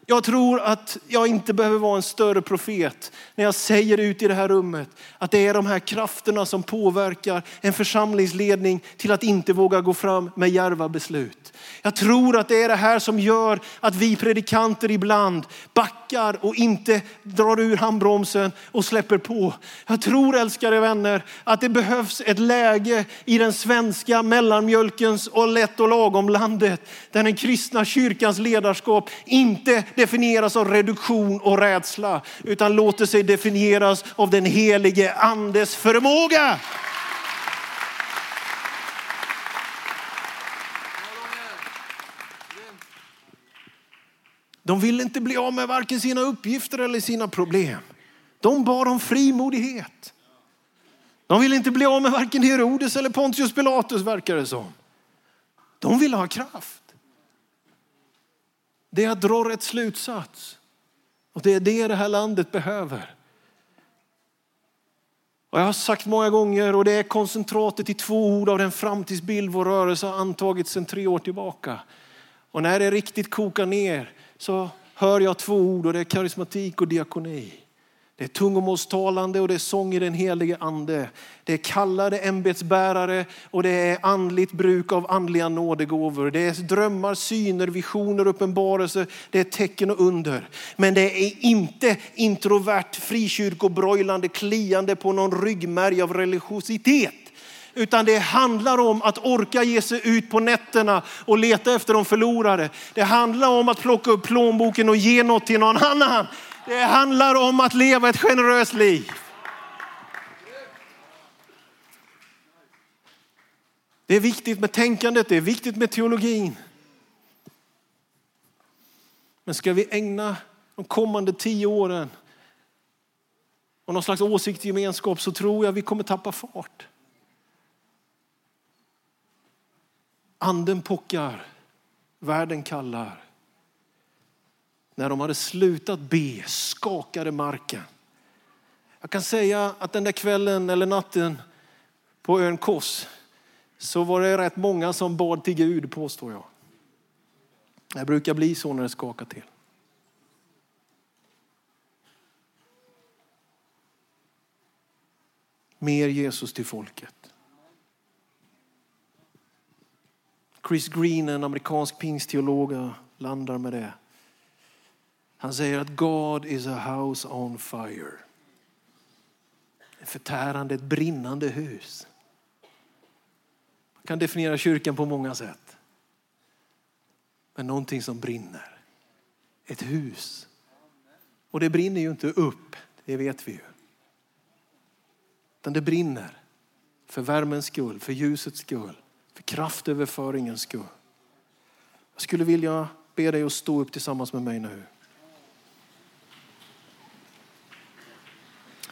Jag tror att jag inte behöver vara en större profet när jag säger ut i det här rummet att det är de här krafterna som påverkar en församlingsledning till att inte våga gå fram med järva beslut. Jag tror att det är det här som gör att vi predikanter ibland backar och inte drar ur handbromsen och släpper på. Jag tror älskade vänner att det behövs ett läge i den svenska mellanmjölkens och lätt och lagom landet där den kristna kyrkans ledarskap inte definieras av reduktion och rädsla utan låter sig definieras av den helige andes förmåga. De ville inte bli av med varken sina uppgifter eller sina problem. De bad om frimodighet. De ville inte bli av med varken Herodes eller Pontius Pilatus verkar det som. De ville ha kraft. Det är att dra rätt slutsats. Och det är det det här landet behöver. Och jag har sagt många gånger och det är koncentratet i två ord av den framtidsbild vår rörelse har antagit sedan tre år tillbaka. Och när det riktigt kokar ner så hör jag två ord och det är karismatik och diakoni. Det är tungomålstalande och det är sång i den helige ande. Det är kallade ämbetsbärare och det är andligt bruk av andliga nådegåvor. Det är drömmar, syner, visioner, uppenbarelser. Det är tecken och under. Men det är inte introvert, frikyrkobrojlande, kliande på någon ryggmärg av religiositet. Utan det handlar om att orka ge sig ut på nätterna och leta efter de förlorade. Det handlar om att plocka upp plånboken och ge något till någon annan. Det handlar om att leva ett generöst liv. Det är viktigt med tänkandet, det är viktigt med teologin. Men ska vi ägna de kommande tio åren och någon slags åsiktsgemenskap så tror jag vi kommer tappa fart. Anden pockar, världen kallar. När de hade slutat be skakade marken. Jag kan säga att den där kvällen eller natten på ön Kos så var det rätt många som bad till Gud påstår jag. Det brukar bli så när det skakar till. Mer Jesus till folket. Chris Green, en amerikansk pingstteolog, landar med det. Han säger att God is a house on fire. Ett förtärande, ett brinnande hus. Man kan definiera kyrkan på många sätt. Men någonting som brinner. Ett hus. Och det brinner ju inte upp, det vet vi ju. Utan det brinner för värmens skull, för ljusets skull, för kraftöverföringens skull. Jag skulle vilja be dig att stå upp tillsammans med mig nu.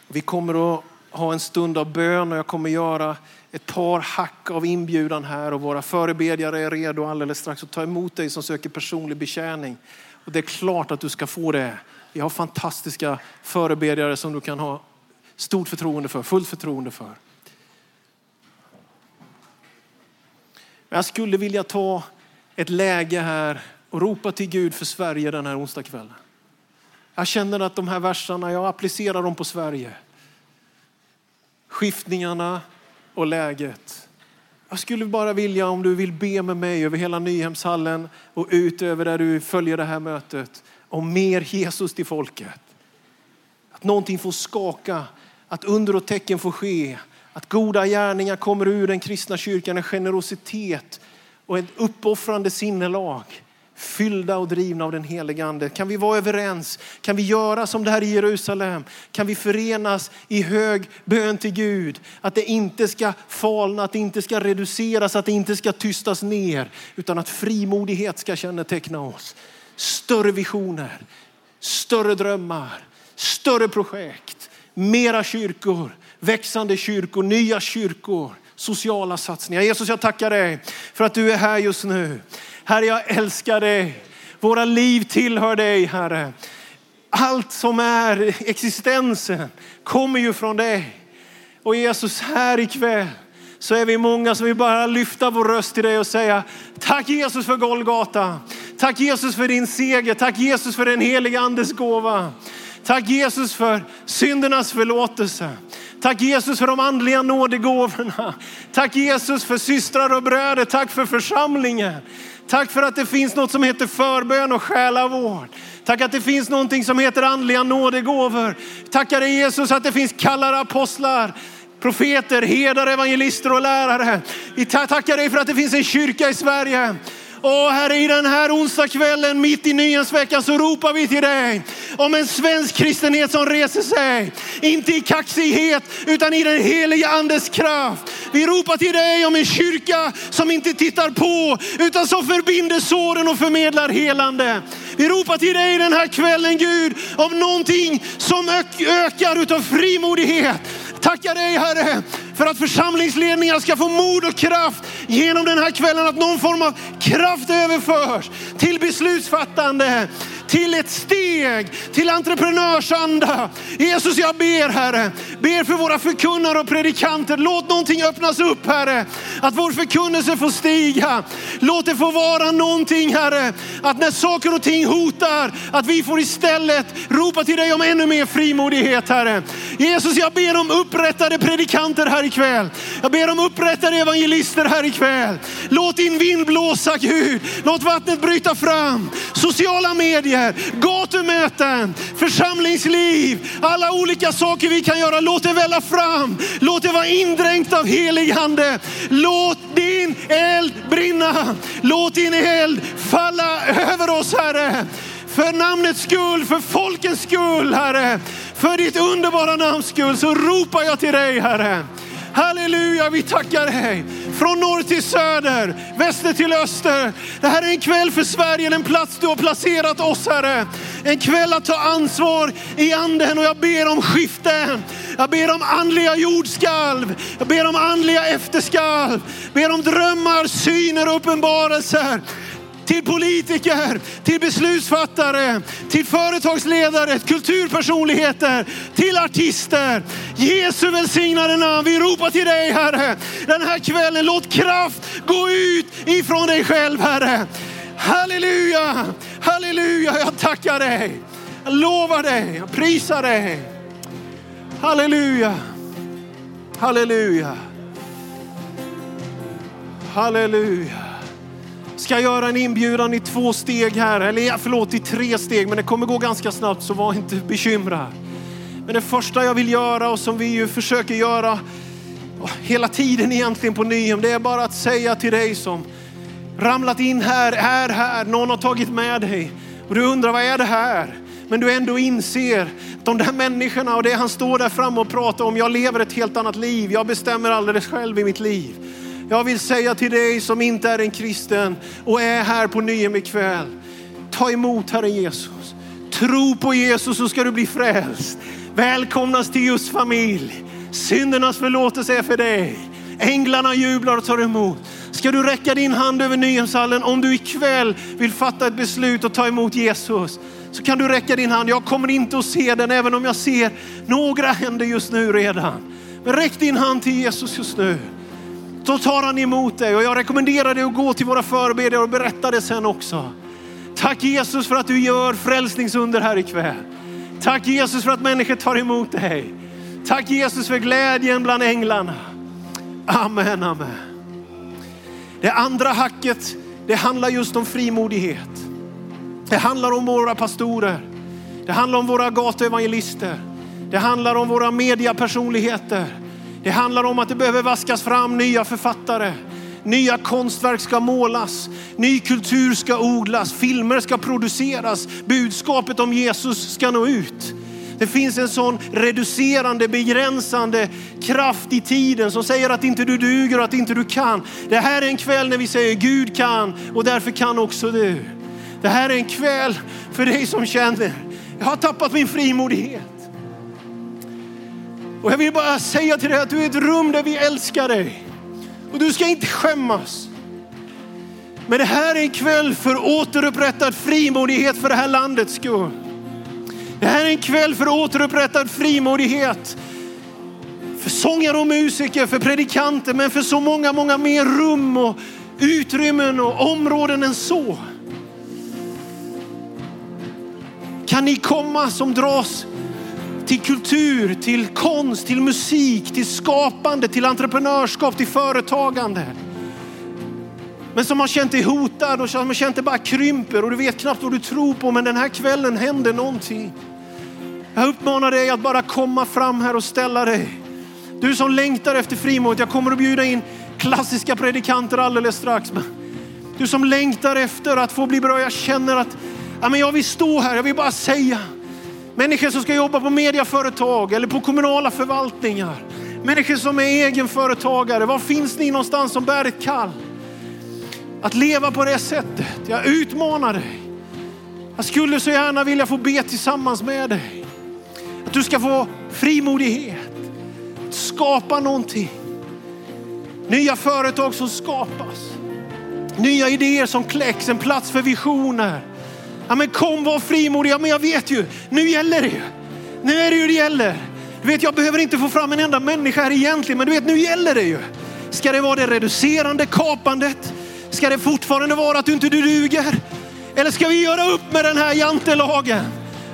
Vi kommer att ha en stund av bön och jag kommer göra ett par hack av inbjudan här och våra förebedjare är redo alldeles strax att ta emot dig som söker personlig betjäning. Och det är klart att du ska få det. Vi har fantastiska förebedjare som du kan ha stort förtroende för, fullt förtroende för. Jag skulle vilja ta ett läge här och ropa till Gud för Sverige den här onsdagskvällen. Jag känner att de här verserna, jag applicerar dem på Sverige. Skiftningarna och läget. Jag skulle bara vilja om du vill be med mig över hela Nyhemshallen och utöver där du följer det här mötet om mer Jesus till folket. Att någonting får skaka, att under och tecken får ske, att goda gärningar kommer ur den kristna kyrkan, en generositet och ett uppoffrande sinnelag fyllda och drivna av den helige ande. Kan vi vara överens? Kan vi göra som det här i Jerusalem? Kan vi förenas i hög bön till Gud? Att det inte ska falna, att det inte ska reduceras, att det inte ska tystas ner, utan att frimodighet ska känneteckna oss. Större visioner, större drömmar, större projekt, mera kyrkor, växande kyrkor, nya kyrkor, sociala satsningar. Jesus, jag tackar dig för att du är här just nu. Herre, jag älskar dig. Våra liv tillhör dig, Herre. Allt som är existensen kommer ju från dig. Och Jesus, här ikväll så är vi många som vill bara lyfta vår röst till dig och säga tack Jesus för Golgata. Tack Jesus för din seger. Tack Jesus för den heliga andes gåva. Tack Jesus för syndernas förlåtelse. Tack Jesus för de andliga nådegåvorna. Tack Jesus för systrar och bröder. Tack för församlingen. Tack för att det finns något som heter förbön och själavård. Tack att det finns någonting som heter andliga nådegåvor. Tackar dig Jesus att det finns kallare apostlar, profeter, herdar, evangelister och lärare. Vi tackar dig för att det finns en kyrka i Sverige och Herre, i den här onsdagskvällen mitt i nyhetsveckan så ropar vi till dig om en svensk kristenhet som reser sig. Inte i kaxighet utan i den heliga andes kraft. Vi ropar till dig om en kyrka som inte tittar på utan som förbinder såren och förmedlar helande. Vi ropar till dig den här kvällen Gud om någonting som ökar utav frimodighet. Tackar dig Herre för att församlingsledningar ska få mod och kraft genom den här kvällen. Att någon form av kraft överförs till beslutsfattande, till ett steg, till entreprenörsanda. Jesus, jag ber Herre, ber för våra förkunnare och predikanter. Låt någonting öppnas upp Herre, att vår förkunnelse får stiga. Låt det få vara någonting Herre, att när saker och ting hotar, att vi får istället ropa till dig om ännu mer frimodighet Herre. Jesus, jag ber om upprättade predikanter här ikväll. Jag ber om upprättade evangelister här ikväll. Låt din vind blåsa Gud. Låt vattnet bryta fram. Sociala medier, predikningar, gatumöten, församlingsliv, alla olika saker vi kan göra. Låt det välla fram. Låt det vara indränkt av helig ande. Låt din eld brinna. Låt din eld falla över oss Herre. För namnets skull, för folkens skull Herre. För ditt underbara namns skull så ropar jag till dig Herre. Halleluja, vi tackar dig. Från norr till söder, väster till öster. Det här är en kväll för Sverige, en plats du har placerat oss Herre. En kväll att ta ansvar i anden och jag ber om skiften. Jag ber om andliga jordskalv. Jag ber om andliga efterskalv. Jag ber om drömmar, syner och uppenbarelser till politiker, till beslutsfattare, till företagsledare, kulturpersonligheter, till artister. Jesu välsignade namn. Vi ropar till dig Herre. Den här kvällen, låt kraft gå ut ifrån dig själv Herre. Halleluja, halleluja. Jag tackar dig. Jag lovar dig, jag prisar dig. Halleluja, halleluja. Halleluja ska göra en inbjudan i två steg här, eller förlåt i tre steg, men det kommer gå ganska snabbt så var inte bekymrad. Men det första jag vill göra och som vi ju försöker göra hela tiden egentligen på Nyhem, det är bara att säga till dig som ramlat in här, är här, någon har tagit med dig och du undrar vad är det här? Men du ändå inser att de där människorna och det han står där framme och pratar om, jag lever ett helt annat liv. Jag bestämmer alldeles själv i mitt liv. Jag vill säga till dig som inte är en kristen och är här på Nyhem ikväll. Ta emot Herren Jesus. Tro på Jesus så ska du bli frälst. Välkomnas till just familj. Syndernas förlåtelse är för dig. Änglarna jublar och tar emot. Ska du räcka din hand över Nyhemshallen om du ikväll vill fatta ett beslut och ta emot Jesus så kan du räcka din hand. Jag kommer inte att se den även om jag ser några händer just nu redan. Men räck din hand till Jesus just nu. Då tar han emot dig och jag rekommenderar dig att gå till våra förebedjare och berätta det sen också. Tack Jesus för att du gör frälsningsunder här ikväll. Tack Jesus för att människor tar emot dig. Tack Jesus för glädjen bland änglarna. Amen, amen. Det andra hacket, det handlar just om frimodighet. Det handlar om våra pastorer. Det handlar om våra gatuevangelister. Det handlar om våra mediapersonligheter. Det handlar om att det behöver vaskas fram nya författare. Nya konstverk ska målas, ny kultur ska odlas, filmer ska produceras, budskapet om Jesus ska nå ut. Det finns en sån reducerande, begränsande kraft i tiden som säger att inte du duger och att inte du kan. Det här är en kväll när vi säger Gud kan och därför kan också du. Det här är en kväll för dig som känner, jag har tappat min frimodighet. Och jag vill bara säga till dig att du är ett rum där vi älskar dig. Och du ska inte skämmas. Men det här är en kväll för återupprättad frimodighet för det här landets skull. Det här är en kväll för återupprättad frimodighet. För sångare och musiker, för predikanter, men för så många, många mer rum och utrymmen och områden än så. Kan ni komma som dras till kultur, till konst, till musik, till skapande, till entreprenörskap, till företagande. Men som har känt dig hotad och som har känt dig bara krymper och du vet knappt vad du tror på. Men den här kvällen händer någonting. Jag uppmanar dig att bara komma fram här och ställa dig. Du som längtar efter frimodighet. Jag kommer att bjuda in klassiska predikanter alldeles strax. Men du som längtar efter att få bli bra. Jag känner att ja, men jag vill stå här. Jag vill bara säga. Människor som ska jobba på mediaföretag eller på kommunala förvaltningar. Människor som är egenföretagare. Var finns ni någonstans som bär ett kall? Att leva på det sättet. Jag utmanar dig. Jag skulle så gärna vilja få be tillsammans med dig. Att du ska få frimodighet. Att skapa någonting. Nya företag som skapas. Nya idéer som kläcks. En plats för visioner. Ja, men kom var frimodig. Ja, men jag vet ju, nu gäller det ju. Nu är det ju det gäller. Du vet, jag behöver inte få fram en enda människa här egentligen, men du vet, nu gäller det ju. Ska det vara det reducerande kapandet? Ska det fortfarande vara att du inte duger? Eller ska vi göra upp med den här jantelagen?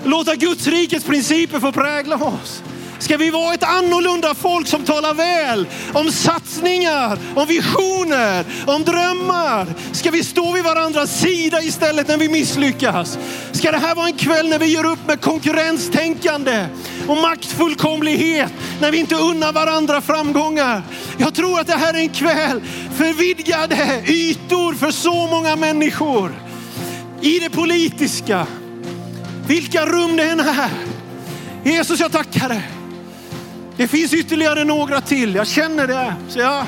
Låta Guds rikets principer få prägla oss. Ska vi vara ett annorlunda folk som talar väl om satsningar, om visioner, om drömmar? Ska vi stå vid varandras sida istället när vi misslyckas? Ska det här vara en kväll när vi gör upp med konkurrenstänkande och maktfullkomlighet, när vi inte unnar varandra framgångar? Jag tror att det här är en kväll för vidgade ytor för så många människor. I det politiska, vilka rum det än är. Jesus, jag tackar dig. Det finns ytterligare några till, jag känner det. Så jag,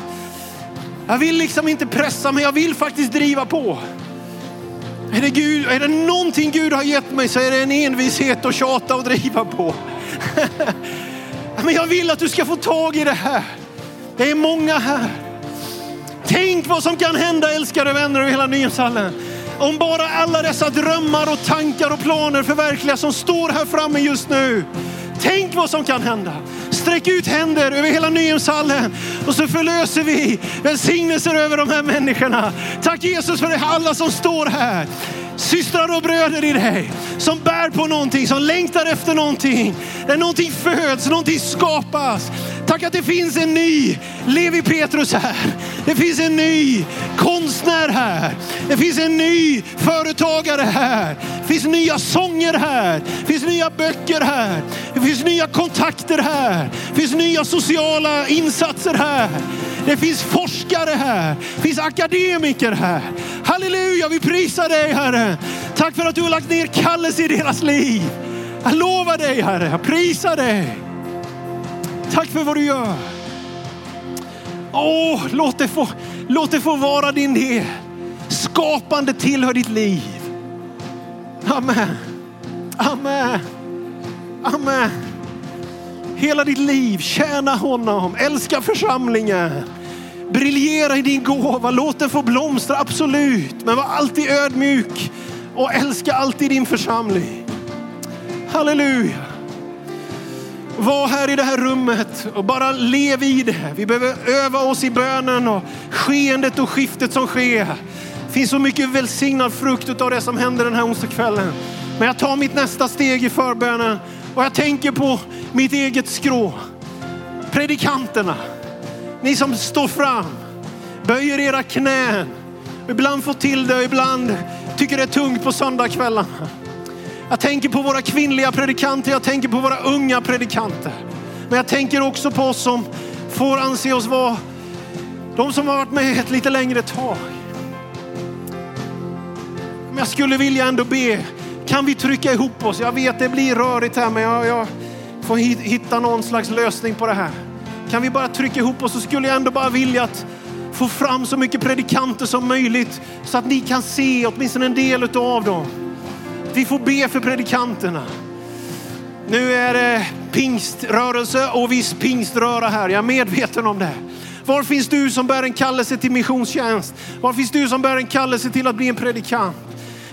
jag vill liksom inte pressa, men jag vill faktiskt driva på. Är det, Gud, är det någonting Gud har gett mig så är det en envishet och tjata och driva på. men jag vill att du ska få tag i det här. Det är många här. Tänk vad som kan hända älskade vänner över hela Nyhetshallen. Om bara alla dessa drömmar och tankar och planer förverkligas som står här framme just nu. Tänk vad som kan hända. Sträck ut händer över hela Nyhemshallen och så förlöser vi välsignelser över de här människorna. Tack Jesus för alla som står här systrar och bröder i dig som bär på någonting, som längtar efter någonting. Där någonting föds, någonting skapas. Tack att det finns en ny Levi Petrus här. Det finns en ny konstnär här. Det finns en ny företagare här. Det finns nya sånger här. Det finns nya böcker här. Det finns nya kontakter här. Det finns nya sociala insatser här. Det finns forskare här. Det finns akademiker här. Halleluja, vi prisar dig Herre. Tack för att du har lagt ner kallelse i deras liv. Jag lovar dig Herre, jag prisar dig. Tack för vad du gör. Åh, låt det få, låt det få vara din del. Skapande tillhör ditt liv. Amen. Amen. Amen. Hela ditt liv, tjäna honom, älska församlingen. Briljera i din gåva, låt den få blomstra, absolut. Men var alltid ödmjuk och älska alltid din församling. Halleluja. Var här i det här rummet och bara lev i det. Vi behöver öva oss i bönen och skeendet och skiftet som sker. Det finns så mycket välsignad frukt av det som händer den här onsdagskvällen. Men jag tar mitt nästa steg i förbönen och jag tänker på mitt eget skrå. Predikanterna, ni som står fram. böjer era knän. Ibland får till det och ibland tycker det är tungt på söndagskvällarna. Jag tänker på våra kvinnliga predikanter, jag tänker på våra unga predikanter. Men jag tänker också på oss som får anse oss vara de som har varit med ett lite längre tag. Men jag skulle vilja ändå be, kan vi trycka ihop oss? Jag vet det blir rörigt här men jag, jag får hitta någon slags lösning på det här. Kan vi bara trycka ihop oss så skulle jag ändå bara vilja att få fram så mycket predikanter som möjligt så att ni kan se åtminstone en del av dem. Vi får be för predikanterna. Nu är det pingströrelse och viss pingströra här. Jag är medveten om det. Var finns du som bär en kallelse till missionstjänst? Var finns du som bär en kallelse till att bli en predikant?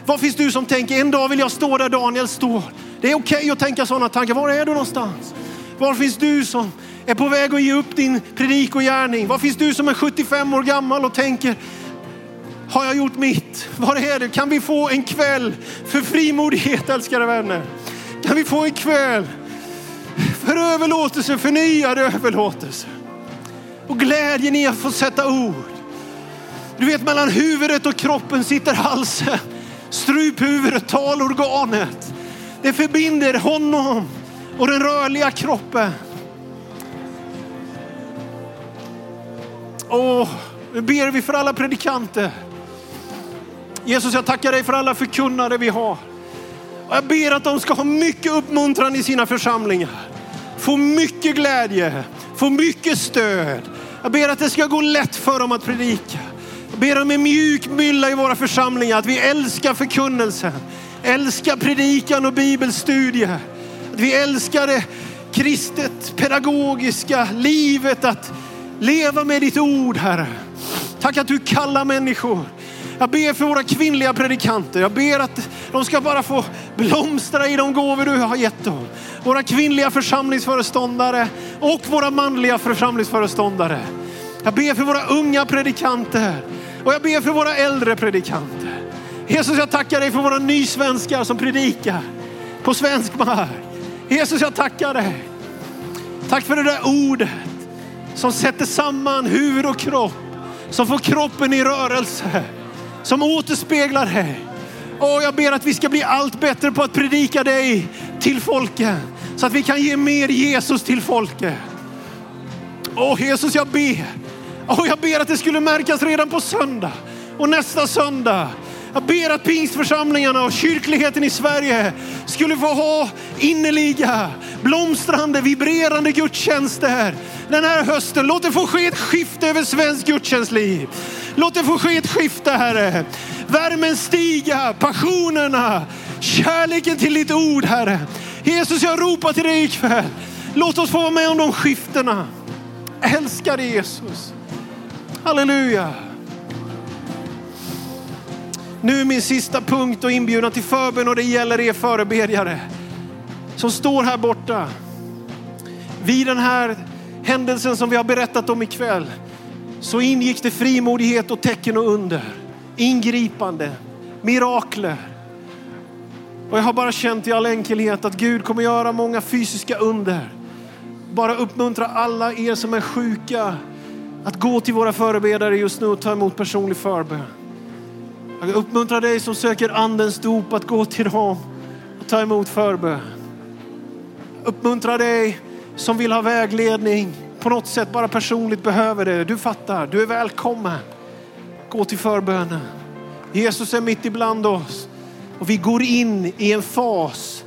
Var finns du som tänker en dag vill jag stå där Daniel står? Det är okej okay att tänka sådana tankar. Var är du någonstans? Var finns du som är på väg att ge upp din predik och gärning? Var finns du som är 75 år gammal och tänker, har jag gjort mitt? Var är det? Kan vi få en kväll för frimodighet älskade vänner? Kan vi få en kväll för överlåtelse, förnyad överlåtelse? Och glädjen i att få sätta ord. Du vet mellan huvudet och kroppen sitter halsen, struphuvudet, talorganet. Det förbinder honom och den rörliga kroppen. Åh, nu ber vi för alla predikanter. Jesus, jag tackar dig för alla förkunnare vi har. Och jag ber att de ska ha mycket uppmuntran i sina församlingar. Få mycket glädje, få mycket stöd. Jag ber att det ska gå lätt för dem att predika. Jag ber om en mjuk mylla i våra församlingar, att vi älskar förkunnelsen, älskar predikan och bibelstudier. Att vi älskar det kristet pedagogiska livet, att leva med ditt ord Herre. Tack att du kallar människor. Jag ber för våra kvinnliga predikanter. Jag ber att de ska bara få blomstra i de gåvor du har gett dem. Våra kvinnliga församlingsföreståndare och våra manliga församlingsföreståndare. Jag ber för våra unga predikanter och jag ber för våra äldre predikanter. Jesus, jag tackar dig för våra nysvenskar som predikar på svensk mark. Jesus, jag tackar dig. Tack för det där ordet som sätter samman huvud och kropp, som får kroppen i rörelse, som återspeglar dig. Och jag ber att vi ska bli allt bättre på att predika dig till folken så att vi kan ge mer Jesus till folket. Åh Jesus, jag ber. Åh, jag ber att det skulle märkas redan på söndag och nästa söndag jag ber att pingstförsamlingarna och kyrkligheten i Sverige skulle få ha innerliga, blomstrande, vibrerande gudstjänster den här hösten. Låt det få ske ett skifte över svensk gudstjänstliv. Låt det få ske ett skifte Herre. Värmen stiga, passionerna, kärleken till ditt ord Herre. Jesus, jag ropar till dig ikväll. Låt oss få vara med om de skiftena. Älskade Jesus. Halleluja. Nu min sista punkt och inbjudan till förbön och det gäller er förebedjare som står här borta. Vid den här händelsen som vi har berättat om ikväll så ingick det frimodighet och tecken och under. Ingripande, mirakler. Och jag har bara känt i all enkelhet att Gud kommer göra många fysiska under. Bara uppmuntra alla er som är sjuka att gå till våra förebedjare just nu och ta emot personlig förbön. Jag uppmuntrar dig som söker andens dop att gå till dem och ta emot förbön. Uppmuntrar dig som vill ha vägledning på något sätt bara personligt behöver det. Du fattar, du är välkommen. Gå till förbönen. Jesus är mitt ibland oss och vi går in i en fas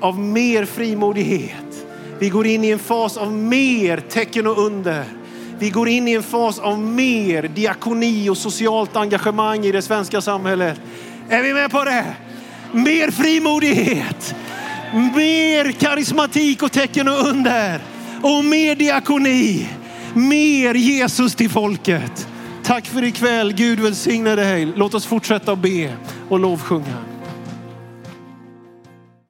av mer frimodighet. Vi går in i en fas av mer tecken och under. Vi går in i en fas av mer diakoni och socialt engagemang i det svenska samhället. Är vi med på det? Mer frimodighet, mer karismatik och tecken och under och mer diakoni, mer Jesus till folket. Tack för ikväll. Gud välsigne dig. Låt oss fortsätta att be och lovsjunga.